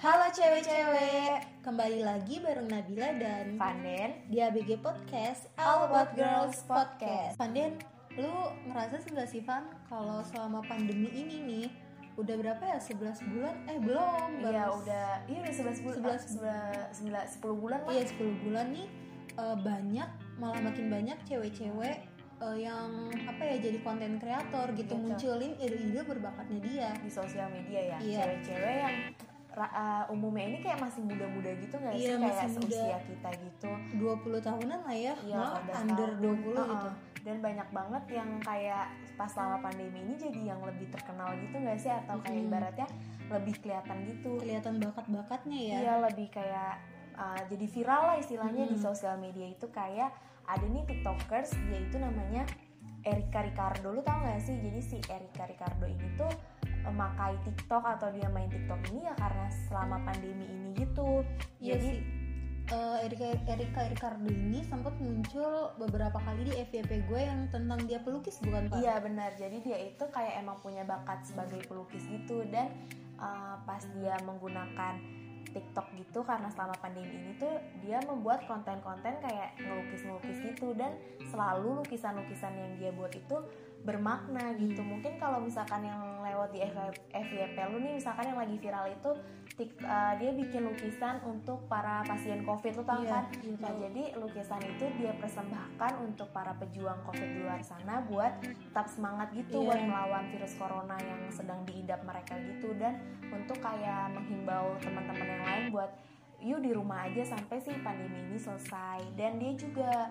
Halo cewek-cewek, kembali lagi bareng Nabila dan Fanden di ABG Podcast All About Girls Podcast. Fanden, lu ngerasa gak sih Van kalau selama pandemi ini nih udah berapa ya 11 bulan? Eh belum, Iya udah Iya udah 11 bulan 11 11, 10 bulan lah Iya 10 bulan nih eh, banyak malah makin banyak cewek-cewek eh, yang apa ya jadi konten kreator gitu Gitu. munculin ide-ide berbakatnya dia. Di sosial media ya Iya. Cewek-cewek yang ra- uh, umumnya ini kayak masih muda-muda gitu gak Iya, sih? masih Kayak muda. seusia kita gitu 20 tahunan lah ya, Iya, malah 18 under tahun. 20 Uh-uh. gitu. Dan banyak banget yang kayak pas selama pandemi ini jadi yang lebih terkenal gitu gak sih? Atau kayak Mm-mm. ibaratnya lebih kelihatan gitu Kelihatan bakat-bakatnya ya. Iya lebih kayak uh, jadi viral lah istilahnya di Mm. sosial media itu kayak ada nih tiktokers dia itu namanya Erika Ricardo lu tau gak sih jadi si Erika Ricardo ini tuh uh, makai TikTok atau dia main TikTok ini ya karena selama pandemi ini gitu Iya jadi sih. Eh, Erika Erika Ricardo ini sempat muncul beberapa kali di FYP gue yang tentang dia pelukis bukan pak? Iya benar. Jadi dia itu kayak emang punya bakat sebagai pelukis gitu dan uh, pas dia menggunakan TikTok gitu karena selama pandemi ini tuh dia membuat konten-konten kayak ngelukis-ngelukis gitu dan selalu lukisan-lukisan yang dia buat itu bermakna gitu. Mungkin kalau misalkan yang lewat di FYP lu nih misalkan yang lagi viral itu tik- uh, dia bikin lukisan untuk para pasien COVID lu tau Iya, kan? iya, Nah, jadi lukisan itu dia persembahkan untuk para pejuang COVID di luar sana buat tetap semangat gitu Iya. buat melawan virus corona yang sedang diidap mereka gitu dan untuk kayak menghimbau teman-teman yang lain buat yuk di rumah aja sampai sih pandemi ini selesai dan dia juga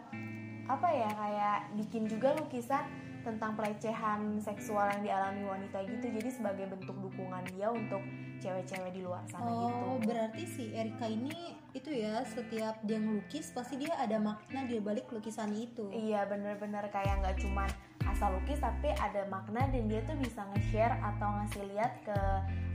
apa ya kayak bikin juga lukisan tentang pelecehan seksual yang dialami wanita gitu jadi sebagai bentuk dukungan dia untuk cewek-cewek di luar sana Oh, gitu berarti si Erika ini itu ya setiap dia ngelukis pasti dia ada makna di balik lukisan itu. Iya bener-bener kayak nggak cuman asal lukis tapi ada makna dan dia tuh bisa nge-share atau ngasih lihat ke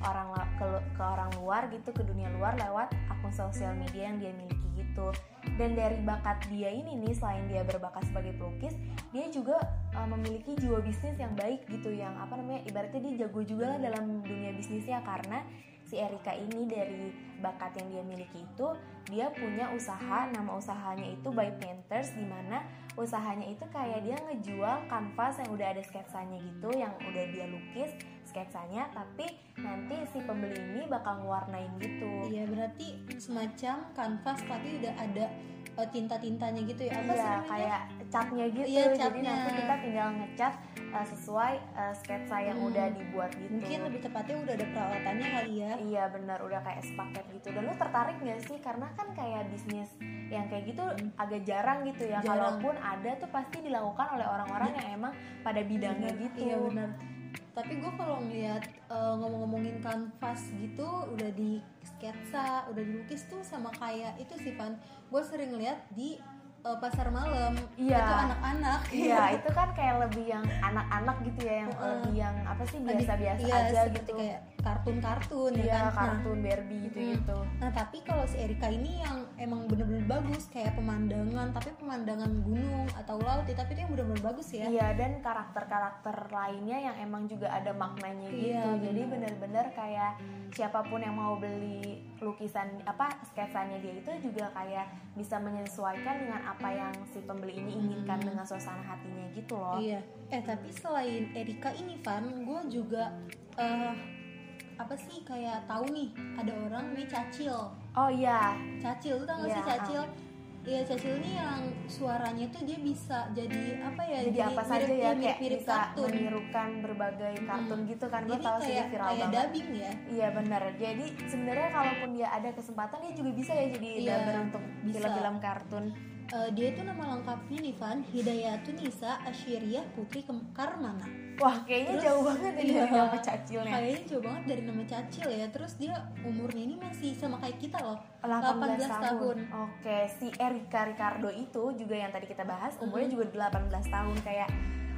orang ke, ke orang luar gitu ke dunia luar lewat akun sosial media yang dia miliki gitu. Dan dari bakat dia ini nih selain dia berbakat sebagai pelukis, dia juga uh, memiliki jiwa bisnis yang baik gitu yang apa namanya ibaratnya dia jago juga lah dalam dunia bisnisnya karena si Erika ini dari bakat yang dia miliki itu dia punya usaha nama usahanya itu by painters di mana usahanya itu kayak dia ngejual kanvas yang udah ada sketsanya gitu yang udah dia lukis sketsanya tapi nanti si pembeli ini bakal ngewarnain gitu Iya, berarti semacam kanvas tapi udah ada eh, tinta-tintanya gitu ya. Apa Iya, kayak catnya gitu. Iya, Jadi catnya. nanti kita tinggal ngecat uh, sesuai uh, sketsa yang Hmm. udah dibuat gitu. Mungkin lebih tepatnya udah ada peralatannya kali ya. Iya benar udah kayak sepaket gitu. Dan lu tertarik gak sih? Karena kan kayak bisnis yang kayak gitu agak jarang gitu ya. Hmm. Jarang. Kalaupun ada tuh pasti dilakukan oleh orang-orang yang emang pada bidangnya Bener, gitu. Iya benar. Tapi gue kalau ngeliat eh, ngomong-ngomongin kanvas gitu udah di sketsa, udah dilukis tuh sama kayak itu sih Van. Gue sering lihat di eh, pasar malam. Iya. Itu anak-anak. Iya, itu kan kayak lebih yang anak-anak gitu ya, yang Heeh. lebih yang apa sih biasa-biasa iya, aja seperti gitu. kayak kartun-kartun ya Iya, kan. Nah, kartun Barbie gitu gitu. Nah tapi kalau si Erika ini yang emang bener-bener bagus kayak pemandangan tapi pemandangan gunung atau laut ya, tapi itu yang bener-bener bagus ya. Iya dan karakter-karakter lainnya yang emang juga ada maknanya gitu. Iya, Jadi bener-bener kayak siapa pun yang mau beli lukisan apa sketsanya dia itu juga kayak bisa menyesuaikan dengan apa yang si pembeli ini inginkan Hmm. dengan suasana hatinya gitu loh. Iya. Eh tapi selain Erika ini Van, gue juga eh, apa sih kayak tahu nih ada orang nih Cacil. Oh iya, Cacil tuh tau gak Iya, sih Cacil? Iya Cacil ini yang suaranya tuh dia bisa jadi apa ya? jadi apa saja ya kayak mirip-mirip bisa kartun. menirukan berbagai kartun Hmm. gitu kan. Gue Jadi tahu sih dia viral kayak banget. dubbing ya. Iya benar. Jadi sebenarnya kalaupun dia ada kesempatan dia juga bisa ya jadi Iya, dubber untuk film-film kartun. Eh, dia itu nama lengkapnya nih Van Hidayatun Nisa Putri Karmana. Wah kayaknya Terus, jauh banget ya iya. dari nama cacilnya. Kayaknya jauh banget dari nama Cacil ya. Terus dia umurnya ini masih sama kayak kita loh. 18, 18 tahun. tahun. Oke, si Erika Ricardo itu juga yang tadi kita bahas umurnya Mhm. juga 18 tahun kayak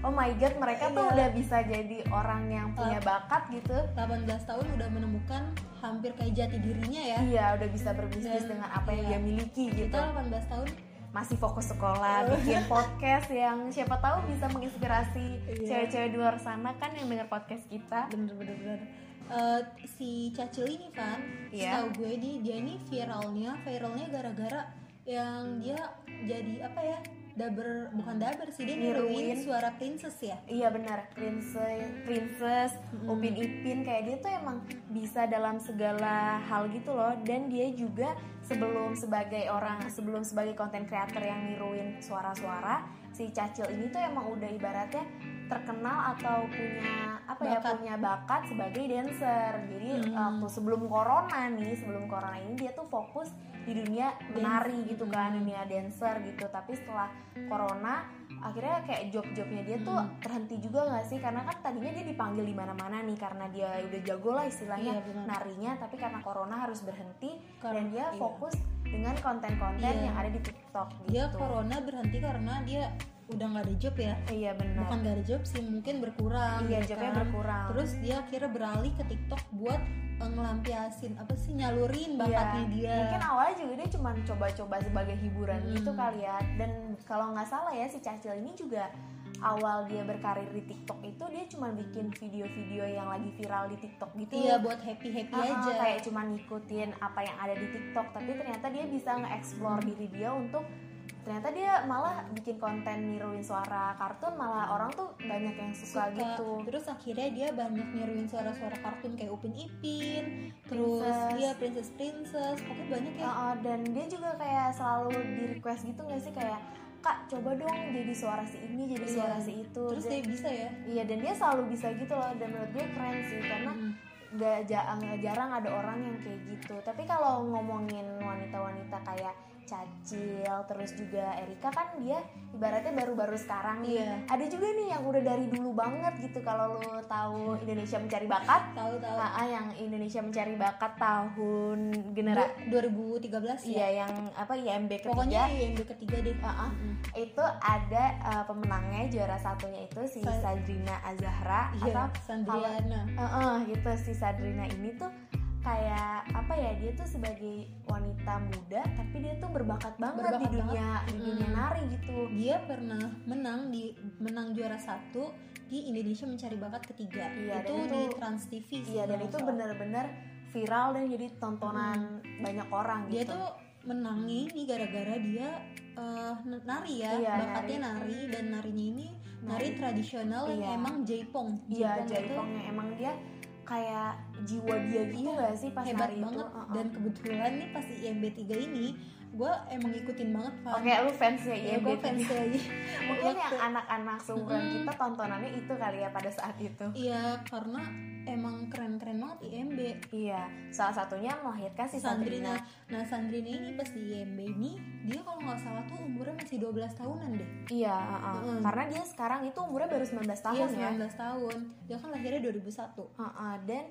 oh my god mereka tuh Iya. udah bisa jadi orang yang punya bakat gitu. 18 tahun udah menemukan hampir kayak jati dirinya ya. Iya, udah bisa berbisnis Dan- dengan apa yang iya. dia miliki gitu. Kita 18 tahun Masih fokus sekolah, bikin podcast yang siapa tahu bisa menginspirasi Iya. cewek-cewek di luar sana kan yang denger podcast kita. bener-bener bener. eh, si Cacil ini kan Iya. setahu gue di dia ini viralnya viralnya gara-gara yang dia jadi apa ya daber bukan daber sih dia Niruin. suara princess ya Iya benar, princess, princess, Upin Ipin kayak dia tuh emang bisa dalam segala hal gitu loh. Dan dia juga sebelum sebagai orang, sebelum sebagai konten creator yang niruin suara-suara, si Cacil ini tuh emang udah ibaratnya terkenal atau punya apa ya Bakat. punya bakat sebagai dancer. Jadi Hmm. waktu sebelum corona nih, sebelum corona ini dia tuh fokus di dunia menari Dance. gitu kan, Hmm. dunia dancer gitu. Tapi setelah corona akhirnya kayak job-jobnya dia tuh Hmm. terhenti juga nggak sih karena kan tadinya dia dipanggil di mana-mana nih karena dia udah jago lah istilahnya Iya, benar. narinya tapi karena corona harus berhenti Karena- dan dia iya. fokus dengan konten-konten Iya. yang ada di TikTok gitu. dia corona berhenti karena dia udah nggak ada job ya Iya benar. bukan nggak ada job sih mungkin berkurang Iya jobnya kan. berkurang. terus dia akhirnya beralih ke TikTok buat eh, ngelampiasin apa sih nyalurin bakatnya dia Mungkin awalnya juga dia cuma coba-coba sebagai hiburan Hmm. gitu kali ya. Dan kalau nggak salah ya si Cacil ini juga awal dia berkarir di TikTok itu dia cuma bikin video-video yang lagi viral di TikTok gitu. iya buat happy happy Ah, aja kayak cuma ngikutin apa yang ada di TikTok tapi ternyata dia bisa nge-explore diri dia untuk ternyata dia malah bikin konten niruin suara kartun malah orang tuh banyak yang suka, suka. gitu. Terus akhirnya dia banyak niruin suara-suara kartun kayak Upin Ipin terus Princess. dia princess princess pokoknya banyak ya. Uh, uh, dan dia juga kayak selalu di request gitu nggak sih? Kayak kak coba dong jadi suara si ini jadi Iya. suara si itu. Terus Dan- dia bisa ya? iya dan dia selalu bisa gitu loh dan menurut gue keren sih karena Mm. nggak jarang jarang ada orang yang kayak gitu. Tapi kalau ngomongin wanita-wanita kayak Cacil terus juga Erika kan dia ibaratnya baru-baru sekarang nih. Iya. ada juga nih yang udah dari dulu banget gitu kalau lo tahu Indonesia Mencari Bakat? Tahu tahu. Ah, ah, yang Indonesia Mencari Bakat tahun genera Du- 2013 ya? Iya yang apa IMB ketiga. Pokoknya IMB ketiga deh. Ah, ah. Mm. itu ada uh, pemenangnya juara satunya itu si Sa- Sadrina Azahra iya atau Sandriana. Heeh, gitu. Si Sadrina ini tuh kayak apa ya dia tuh sebagai wanita muda tapi dia tuh berbakat banget Berbakat di dunia di dunia Mm. nari gitu dia pernah menang di menang juara satu di Indonesia Mencari Bakat ketiga Iya, itu, dan di itu- Trans TV iya dan itu bener-bener viral dan jadi tontonan banyak orang dia gitu tuh menangnya ini gara-gara dia eh, nari ya Iya, bakatnya nari. dan narinya ini nari, Nari. tradisional yang Iya. emang jaipong iya Jaipong itu jaipongnya emang dia kayak jiwa dia gitu Iya, gak sih pas hebat nari banget itu Heeh. dan kebetulan nih pas IMB 3 ini gue emang ngikutin banget Van. Oke, lu fansnya ya, IMB gue fans aja Mungkin Waktu- yang anak-anak seumuran Mm-mm. kita tontonannya itu kali ya pada saat itu. iya karena emang keren-keren banget IMB Iya, salah satunya melahirkan si Sandrina. Sandrina. Nah, Sandrina ini pas di IMB ini dia kalau nggak salah tuh umurnya masih 12 tahunan deh. Iya, heeh. Mm-mm. karena dia sekarang itu umurnya baru 19 tahun iya, ya. 19 tahun. Dia kan lahirnya 2001. Heeh, dan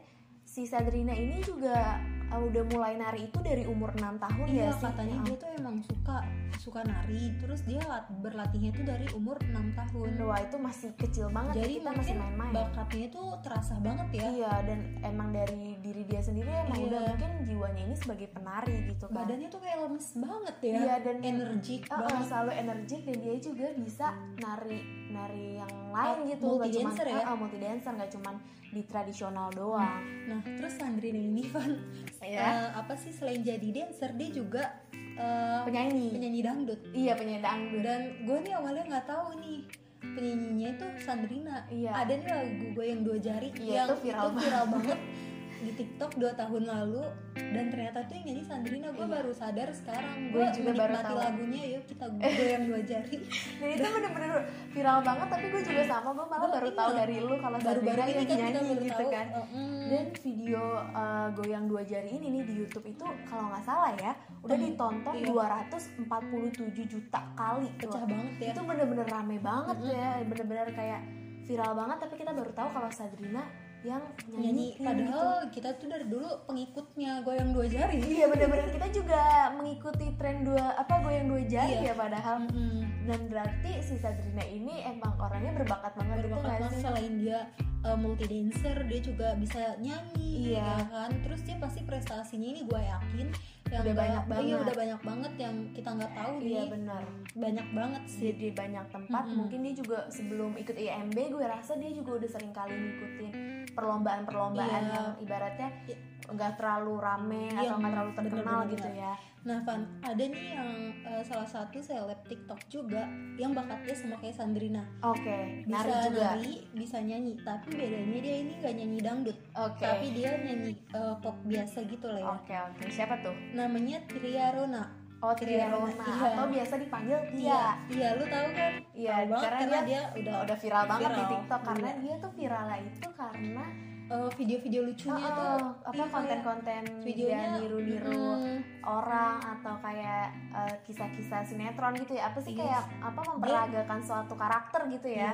si Sandrina ini juga uh, udah mulai nari itu dari umur 6 tahun Iya, ya sih. katanya Heeh. dia tuh emang suka suka nari, terus dia lat- berlatihnya tuh dari umur 6 tahun. Wah, itu masih kecil banget Jadi ya, kita mungkin masih main-main. bakatnya tuh terasa banget ya. Iya, dan emang dari diri dia sendiri emang Iya. udah mungkin jiwanya ini sebagai penari gitu kan. Badannya tuh kayak lemes banget ya. Iya, dan energik Uh, banget. selalu energik dan dia juga bisa nari nari yang lain Oh, gitu multi nggak cuman dancer ya? uh, uh, multi dancer nggak cuman di tradisional doang Nah, terus Sandrina ini Van ya eh, apa sih selain jadi dancer dia juga eh, penyanyi. penyanyi dangdut. iya penyanyi dangdut. Dan gue nih awalnya nggak tahu nih penyanyinya itu Sandrina. Iya. ada nih lagu gue yang dua jari Iya, yang itu viral viral banget di TikTok dua tahun lalu dan ternyata tuh yang nyanyi Sandrina gue Iya. baru sadar sekarang Gue juga baru tahu. lagunya yuk kita gue yang dua jari dan itu bener-bener viral banget tapi gue juga sama gue malah baru tahu dari lu kalau baru Sandrina yang kan nyanyi gitu tahu kan mm. dan video uh, goyang dua jari ini nih di YouTube itu kalau nggak salah ya udah Hmm, ditonton iya. 247 juta kali tuh. pecah banget ya itu bener-bener rame banget ya bener-bener kayak viral banget tapi kita baru tahu kalau Sadrina yang nyanyi nyanyi padahal kita tuh dari dulu pengikutnya goyang dua jari. Iya bener-bener. Kita juga mengikuti tren dua apa goyang dua jari Iya. ya padahal. Mm-mm. dan berarti si Sadrina ini emang orangnya berbakat banget gitu berbakat nggak banget selain dia uh, multi dancer dia juga bisa nyanyi Iya. ya kan terus dia pasti prestasinya ini gue yakin yang Udah nggak- banyak iya banget. udah banyak banget yang kita nggak tahu iya nih benar banyak banget sih di, banyak tempat Mm-mm. mungkin dia juga sebelum ikut IMB gue rasa dia juga udah sering kali ngikutin perlombaan-perlombaan Iya. yang ibaratnya Iya. Nggak terlalu rame Iya, atau nggak terlalu terkenal bener-bener. gitu ya Nah, Van, ada nih yang uh, salah satu seleb TikTok juga yang bakatnya sama kayak Sandrina. oke Bisa nari juga nari, bisa nyanyi, tapi bedanya dia ini gak nyanyi dangdut, oke tapi dia nyanyi uh, pop biasa gitu lah ya. oke oke siapa tuh Namanya Tria Rona. oh Tria Rona Iya. atau biasa dipanggil Tia Iya, iya lu tahu kan? Iya, Tahu banget karena karena dia dia, udah udah viral banget di Viral, TikTok karena iya. dia tuh viralnya itu karena uh, video-video lucunya Oh, tuh apa iya, konten-konten videonya niru-niru mm, orang atau kayak eh, kisah-kisah sinetron gitu ya apa sih Iya. kayak apa memperagakan suatu karakter gitu ya iya.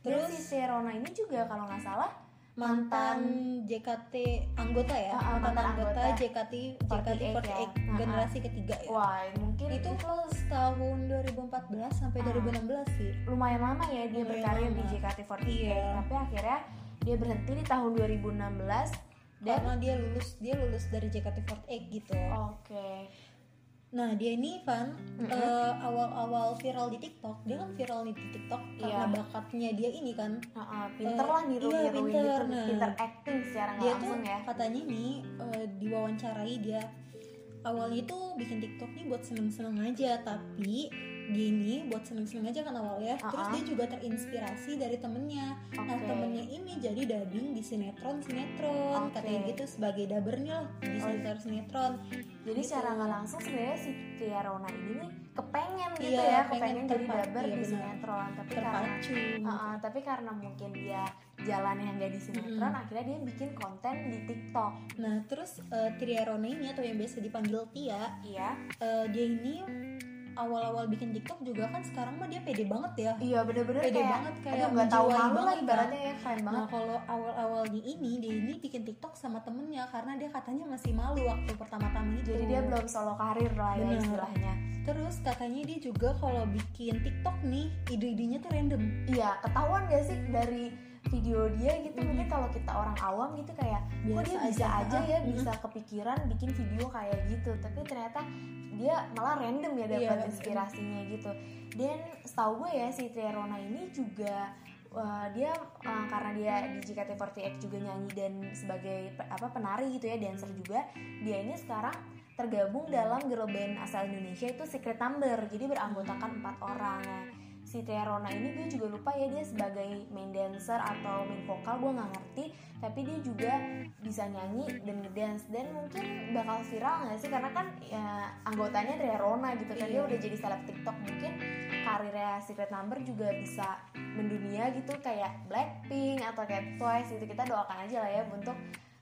terus si Sherona ini juga kalau nggak salah mantan JKT anggota ya, ah, mantan, mantan anggota, anggota JKT JKT 48 ya. 48 generasi ketiga ya. wah mungkin itu itu tahun 2014 sampai Ah. 2016 sih lumayan lama ya dia Lumayan berkarir di lama. JKT48 Iya. tapi akhirnya dia berhenti di tahun 2016 dan karena dia lulus dia lulus dari JKT48 gitu oke nah dia ini Van Mm-mm. eh, awal-awal viral di TikTok dia kan viral nih di TikTok karena Iya. bakatnya dia ini kan Heeh, pinter lah niru-niruin iya, pinter, gitu nah. pinter acting secara dia tuh langsung ya katanya nih eh, diwawancarai dia awalnya tuh bikin TikTok nih buat seneng-seneng aja tapi dia ini buat seneng-seneng aja kan awalnya terus Uh-uh. dia juga terinspirasi dari temennya Nah Oke. temennya ini jadi dubbing di sinetron sinetron Oke. katanya gitu sebagai dubbernya lah di Oh. sinetron sinetron. Jadi Gitu. secara nggak langsung sebenarnya si Tia Rona ini nih kepengen gitu Iya, ya, pengen kepengen jadi dabar iya, di sinetron. Tapi karena Terpacu. Uh-uh, tapi karena mungkin dia jalannya nggak di sinetron, Mm-mm. akhirnya dia bikin konten di TikTok. Nah terus uh, Tria Rona ini atau yang biasa dipanggil Tia, Iya. uh, dia ini awal-awal bikin TikTok juga kan sekarang mah dia pede banget ya. Iya bener-bener Pede kayak, banget kayak nggak tahu malu lah banget, ibaratnya ya keren Nah banget. kalau awal-awalnya ini dia ini bikin TikTok sama temennya karena dia katanya masih malu waktu pertama-tama itu. Jadi dia belum solo karir lah ya Bener. istilahnya. Terus katanya dia juga kalau bikin TikTok nih ide-idenya tuh random. Iya ketahuan gak sih dari video dia gitu Mhm. mungkin kalau kita orang awam gitu kayak kok Biasa dia bisa aja. aja ya Mhm. bisa kepikiran bikin video kayak gitu tapi ternyata dia malah random ya dapat Iya. inspirasinya gitu dan setahu gue ya si Tria Rona ini juga uh, dia uh, karena dia di JKT48 juga nyanyi dan sebagai apa penari gitu ya dancer juga dia ini sekarang tergabung dalam girl band asal Indonesia itu Secret Number jadi beranggotakan empat orang Nah, si Tia Rona ini gue juga lupa ya dia sebagai main dancer atau main vokal gue nggak ngerti. Tapi dia juga bisa nyanyi dan ngedance. Dan mungkin bakal viral nggak sih? Karena kan ya, anggotanya Tia Rona gitu kan. Dia Iya. udah jadi seleb TikTok. Mungkin karirnya Secret Number juga bisa mendunia gitu. Kayak Blackpink atau kayak Twice gitu. Kita doakan aja lah ya untuk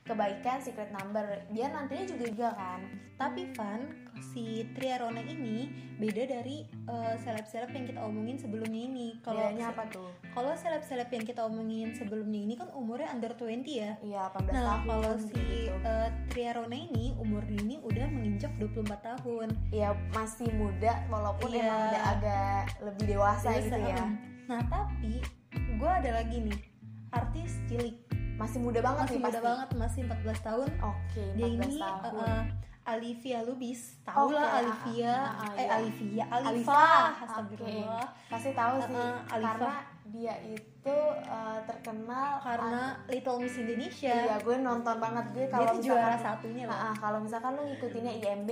kebaikan Secret Number biar nantinya juga juga kan Tapi Van, si Tria Rona ini beda dari uh, seleb-seleb yang kita omongin sebelumnya ini. Kalau bedanya apa tuh kalau seleb-seleb yang kita omongin sebelumnya ini kan umurnya under 20 ya. iya 18 Nah, tahun kalau gitu. si uh, Tria Rona ini umurnya ini udah menginjak 24 tahun. ya masih muda walaupun Iya. emang udah agak lebih dewasa, Dewasa, gitu ya. Nah, tapi gue ada lagi nih artis cilik masih muda banget masih nih muda pasti. banget masih 14 tahun. Oke 14 dia ini tahun. uh, uh, Alivia Lubis. Tahu Oke, lah ah, Alivia? ah, ah, eh iya. Alivia. Alifa Alifa, astagfirullah. Pasti tahu sih Uh-uh, Alifa. karena dia itu uh, terkenal karena Little Miss Indonesia iya gue nonton banget gue kalau juara satunya lah Ah, ah, kalau misalkan lu ngikutinnya IMB,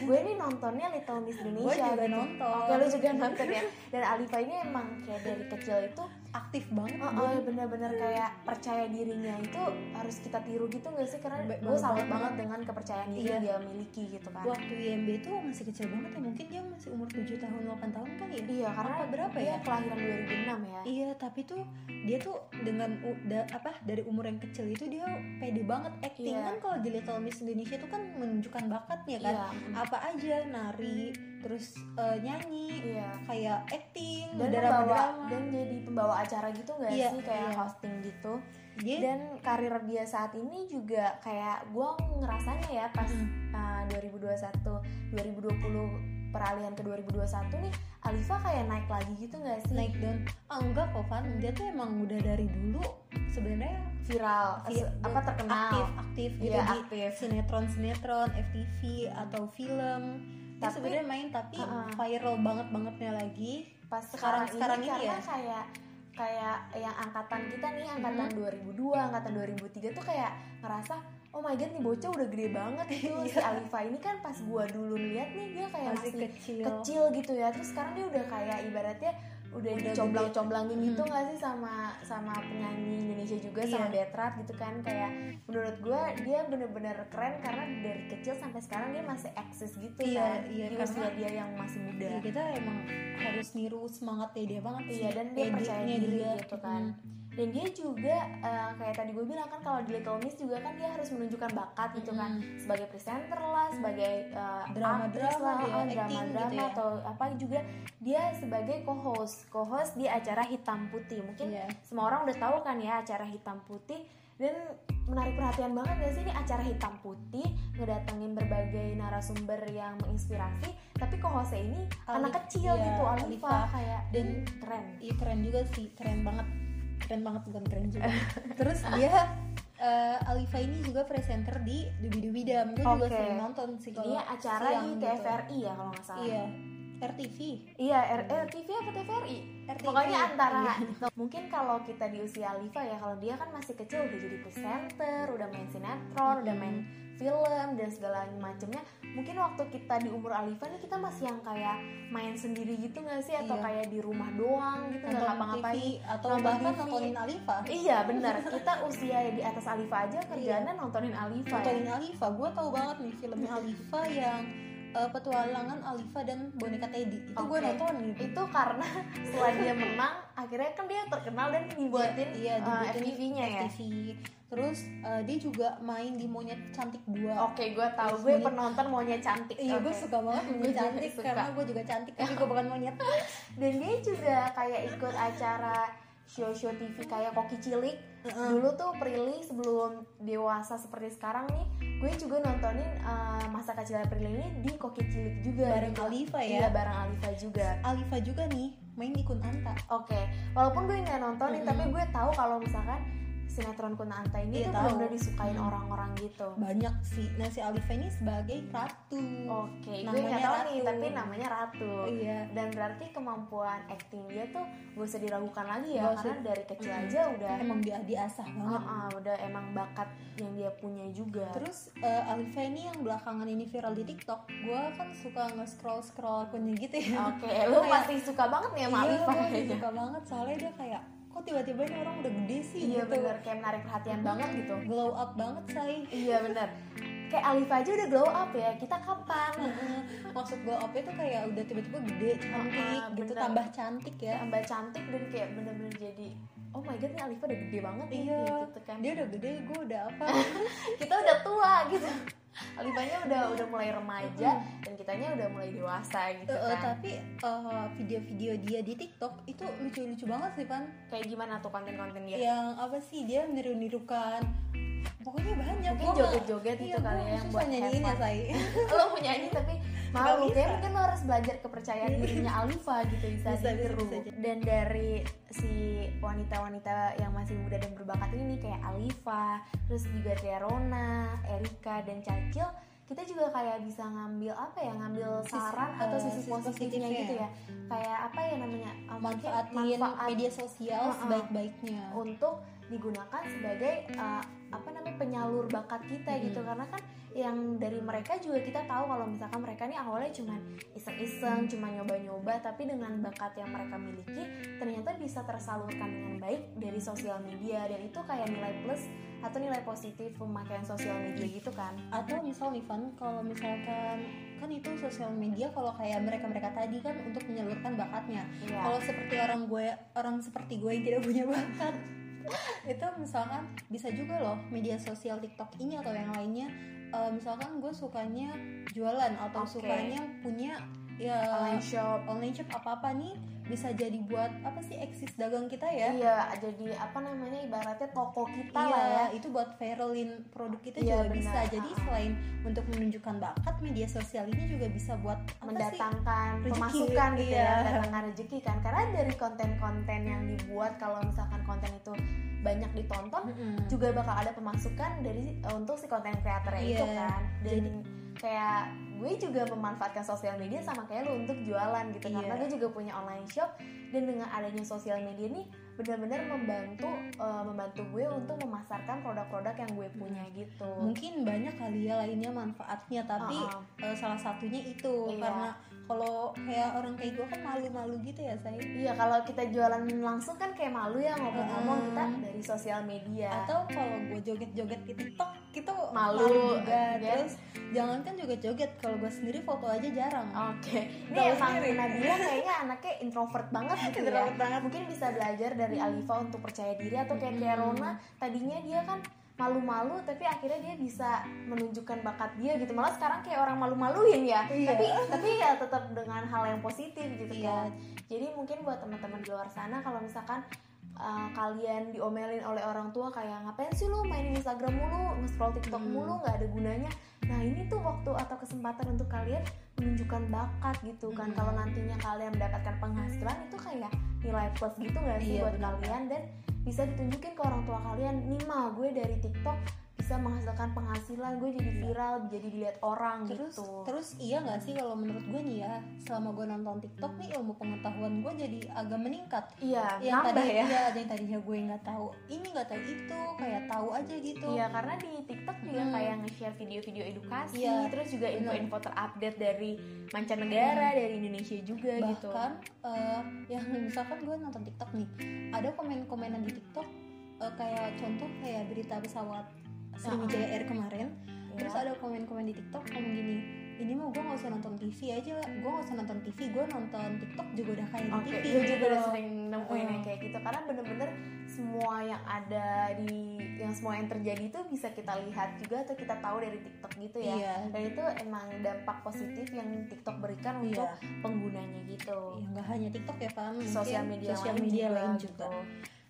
gue nih nontonnya Little Miss gue Indonesia. juga gitu. nonton Oke, lu juga nonton ya. Dan Alifa ini emang kayak dari kecil itu, aktif banget oh, oh, bener-bener kayak percaya dirinya itu harus kita tiru gitu gak sih? Karena Ba- gue salut banget. dengan kepercayaan diri Iya. yang dia miliki gitu kan. waktu IMB itu masih kecil banget ya mungkin dia masih umur 7 tahun 8 tahun kali ya Iya, karena Apa berapa dia ya? kelahiran 2006 ya. Iya, tapi tuh dia tuh dengan da- apa dari umur yang kecil itu dia pede banget acting Iya. kan kalau di Little Miss Indonesia tuh kan menunjukkan bakatnya kan. Iya, mm. Apa aja nari, terus eh, nyanyi, Iya. kayak acting, Dan drama pembawa drama. dan jadi pembawa acara gitu gak Iya, sih kayak iya. hosting gitu. Dia Dan karir dia saat ini juga kayak gue ngerasanya ya pas Mm. uh, 2021 2020 peralihan ke 2021 nih Alifa kayak naik lagi gitu gak sih naik down. Ah enggak kok Van, dia tuh emang udah dari dulu sebenarnya viral Vi- se- apa terkenal aktif aktif gitu di aktif. sinetron sinetron FTV atau film dia Tapi- sebenarnya main tapi Uh-uh. viral banget bangetnya lagi pas Sekarang- sekarang, sekarang ini, ini karena ya? kayak kayak yang angkatan kita nih angkatan 2002 angkatan 2003 tuh kayak ngerasa oh my god nih bocah udah gede banget gitu si Alifa ini kan pas gua dulu lihat nih dia kayak masih, masih, kecil, kecil gitu ya terus sekarang dia udah kayak ibaratnya udah, Udah dicomblang-comblangin gede. gitu Hmm. nggak sih sama sama penyanyi Indonesia juga sama Iya. Betrat gitu kan kayak menurut gue dia bener-bener keren karena dari kecil sampai sekarang dia masih eksis gitu Iya, kan iya, di usia dia yang masih muda Ya, kita emang harus niru semangatnya dia banget sih iya dan dia percaya diri dia. gitu kan Hmm. Dan dia juga eh, kayak tadi gue bilang kan kalau di Little Miss juga kan dia harus menunjukkan bakat gitu kan. Sebagai presenter lah sebagai eh, Drama-drama aktris lah dia, oh, acting drama-drama gitu ya. atau apa juga dia sebagai co-host. Co-host di acara hitam putih. Mungkin Iya. semua orang udah tahu kan ya acara hitam putih. Dan menarik perhatian banget gak sih ini acara hitam putih ngedatengin berbagai narasumber yang menginspirasi tapi co-hostnya ini Ali- anak kecil iya, gitu Alifa kayak Dan- dan keren. Iya keren juga sih, keren banget, keren banget bukan keren juga. Terus dia eh, Alifa ini juga presenter di Dubi Dubi Dam, gue juga Oke. sering nonton sih ini acara siang di gitu. TVRI ya kalau nggak salah Iya, RTV. Iya, R- eh, apa TVRI? RTV. Pokoknya antara Iya. mungkin kalau kita di usia Alifa ya kalau dia kan masih kecil udah jadi presenter, udah main sinetron, udah main film dan segala macemnya. Mungkin waktu kita di umur Alifa nih kita masih yang kayak main sendiri gitu nggak sih atau Iya. kayak di rumah doang gitu nggak ngapa-ngapain. Atau Nonton bahkan TV. nontonin Alifa. Iya benar, kita usia di atas Alifa aja kerjaannya nontonin Alifa. ya. Nontonin Alifa, gue tahu banget nih filmnya Alifa yang eh, petualangan Alifa dan boneka Teddy. Itu gue Oke. nonton gitu. Itu karena setelah dia menang, akhirnya kan dia terkenal dan dibuatin iya, uh, dibuatin FTV-nya ya. FTV. Terus eh, dia juga main di Monyet Cantik 2 Oke, gue tahu. Gue monyet- penonton maunya cantik. Iya, gue Oke. suka banget Gue monyet cantik suka. karena gue juga cantik tapi gue bukan monyet. Dan dia juga kayak ikut acara show-show TV kayak Koki Cilik. Dulu tuh Prilly sebelum dewasa seperti sekarang nih, gue juga nontonin uh, masa kecil Prilly ini di Koki Cilik juga. Bareng gitu. Alifa Iya, ya. bareng Alifa juga. Alifa juga nih main di Kunanta. Oke, walaupun gue nggak nontonin, Mm-mm. tapi gue tahu kalau misalkan sinetron Kunanta ini Iya, tuh tahu. benar disukain Hmm. orang-orang gitu. Banyak sih. Nah si Alifa ini sebagai ratu. Oke, gue Namanya nggak tahu nih, Ratu. tapi namanya Ratu. Iya. dan berarti kemampuan acting dia tuh gak usah diragukan lagi ya Gak karena usah. dari kecil Mm. aja udah Emang dia diasah banget. Ah, ah, udah emang bakat yang dia punya juga Terus eh, Alifa ini yang belakangan ini viral di TikTok. Gue kan suka nge-scroll scroll akunnya gitu ya. oke lu Kayak- masih suka banget nih sama iya, Alifa gue suka banget soalnya dia kayak kok tiba-tiba ini orang udah gede sih iya gitu. bener kayak menarik perhatian banget gitu Glow up banget say. iya bener kayak Alifa aja udah glow up ya kita kapan. Maksud glow up itu kayak udah tiba-tiba gede, cantik Ah, gitu, bener. tambah cantik ya. tambah cantik dan kayak bener-bener jadi oh my god nih Alifa udah gede banget nih Iya, gitu kan dia udah gede, gue udah apa? kita udah tua gitu Alifanya udah udah mulai remaja dan kitanya udah mulai dewasa gitu eh, kan tapi eh, video-video dia di TikTok itu lucu-lucu banget sih, Pan. kayak gimana tuh konten-konten dia Yang apa sih dia niru-nirukan pokoknya banyak Mungkin joget-joget iya, gitu kali gua ya, yang buat nyanyiinnya have fun. say lo punya ini tapi malu kayak mungkin lo harus belajar kepercayaan dirinya Alifa gitu bisa, Bisa, bisa, ditiru bisa, bisa. dan dari si wanita-wanita yang masih muda dan berbakat ini kayak Alifa terus juga Tiarona, Erika dan Cacil kita juga kayak bisa ngambil apa ya? Ngambil Sisi- saran eh, atau sisi sisi positifnya positifnya. gitu ya. kayak apa ya namanya? Manfaatin manfaat media sosial Heeh. sebaik-baiknya. Untuk digunakan sebagai uh, apa namanya penyalur bakat kita Mm-mm. gitu karena kan yang dari mereka juga kita tahu kalau misalkan mereka nih awalnya cuma iseng-iseng cuma nyoba-nyoba tapi dengan bakat yang mereka miliki ternyata bisa tersalurkan dengan baik dari sosial media. Dan itu kayak nilai plus atau nilai positif pemakaian sosial media gitu kan. Atau misal nih Van kalau misalkan kan itu sosial media kalau kayak mereka-mereka tadi kan untuk menyalurkan bakatnya. Iya. kalau seperti orang gue orang seperti gue yang tidak punya bakat itu misalkan bisa juga loh media sosial TikTok ini atau yang lainnya eh, misalkan gue sukanya jualan atau Oke. sukanya punya ya online shop online shop apa apa nih bisa jadi buat apa sih eksis dagang kita ya iya jadi apa namanya ibaratnya toko kita iya, lah ya itu buat viralin produk kita Iya, juga bisa benar. jadi Ah. selain untuk menunjukkan bakat media sosial ini juga bisa buat apa sih mendatangkan Rezeki, pemasukan gitu iya. ya mendatangkan rezeki kan karena dari konten-konten yang dibuat kalau misalkan konten itu banyak ditonton Mm-mm. juga bakal ada pemasukan dari untuk si konten kreatornya itu Iya. kan dan kayak gue juga memanfaatkan sosial media sama kayak lu untuk jualan gitu Iya. karena gue juga punya online shop dan dengan adanya sosial media nih benar-benar membantu eh, membantu gue untuk memasarkan produk-produk yang gue punya gitu mungkin banyak kali ya lainnya manfaatnya tapi Uh-uh. eh, salah satunya itu Iya. karena kalau kayak orang kayak gue kan malu-malu gitu ya saya Iya kalau kita jualan langsung kan kayak malu ya ngomong-ngomong Mm. kita dari sosial media. atau kalau gue joget-joget di TikTok itu Malu, juga ya. terus jangankan joget-joget kalau gue sendiri foto aja jarang Oke, ini Tahu emang. Nadia kayaknya anaknya introvert banget gitu ya. Introvert banget. Mungkin bisa belajar dari Alifa untuk percaya diri atau kayak kayak. Rona tadinya dia kan malu-malu tapi akhirnya dia bisa menunjukkan bakat dia gitu malah sekarang kayak orang malu-maluin ya Iya. tapi tapi ya tetap dengan hal yang positif gitu Iya. kan jadi mungkin buat teman-teman di luar sana kalau misalkan uh, kalian diomelin oleh orang tua kayak ngapain sih lu main Instagram mulu nge-scroll TikTok Hmm. mulu nggak ada gunanya nah ini tuh waktu atau kesempatan untuk kalian menunjukkan bakat gitu kan Hmm. kalau nantinya kalian mendapatkan penghasilan itu kayak nilai plus gitu nggak sih Iya, buat benar. kalian dan bisa ditunjukin ke orang tua kalian nih mah gue dari TikTok bisa menghasilkan penghasilan gue jadi viral jadi dilihat orang terus gitu. terus iya nggak sih kalau menurut gue nih ya selama gue nonton TikTok nih ilmu pengetahuan gue jadi agak meningkat. Iya yang tadi ya. iya, yang tadinya gue nggak tahu ini nggak tahu itu kayak tahu aja gitu. Iya karena di TikTok juga Hmm. kayak nge-share video-video edukasi, Iya, terus juga info-info terupdate dari mancanegara, dari Indonesia juga gitu. bahkan eh, yang misalkan gue nonton TikTok nih ada komen-komenan di TikTok eh, kayak contoh kayak berita pesawat Sriwijaya Air kemarin. Iya. terus ada komen-komen di TikTok ngomong gini ini mah gue gak usah nonton TV aja gue gak usah nonton TV gue nonton TikTok juga udah kayak Oke, di TV gue juga gitu udah sering nemuin yang kayak gitu. Karena bener-bener semua yang ada di yang semua yang terjadi itu bisa kita lihat juga atau kita tahu dari TikTok gitu ya. iya. Dan itu emang dampak positif yang TikTok berikan iya. untuk penggunanya gitu. Iya, nggak hanya TikTok ya mungkin sosial media, sosial lain, media juga, lain gitu.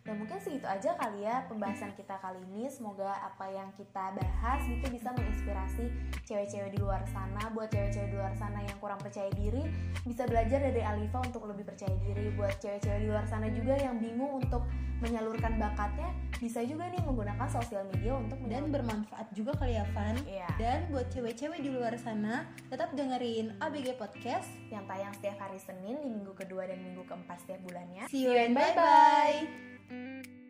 Dan mungkin segitu aja kali ya pembahasan kita kali ini. Semoga apa yang kita bahas itu bisa menginspirasi cewek-cewek di luar sana. Buat cewek-cewek di luar sana yang kurang percaya diri, bisa belajar dari Alifa untuk lebih percaya diri. Buat cewek-cewek di luar sana juga yang bingung untuk menyalurkan bakatnya, bisa juga nih menggunakan sosial media untuk dan bermanfaat juga kali ya Van Iya, dan buat cewek-cewek di luar sana tetap dengerin ABG Podcast yang tayang setiap hari Senin di minggu kedua dan minggu keempat setiap bulannya. see you and bye bye Bye.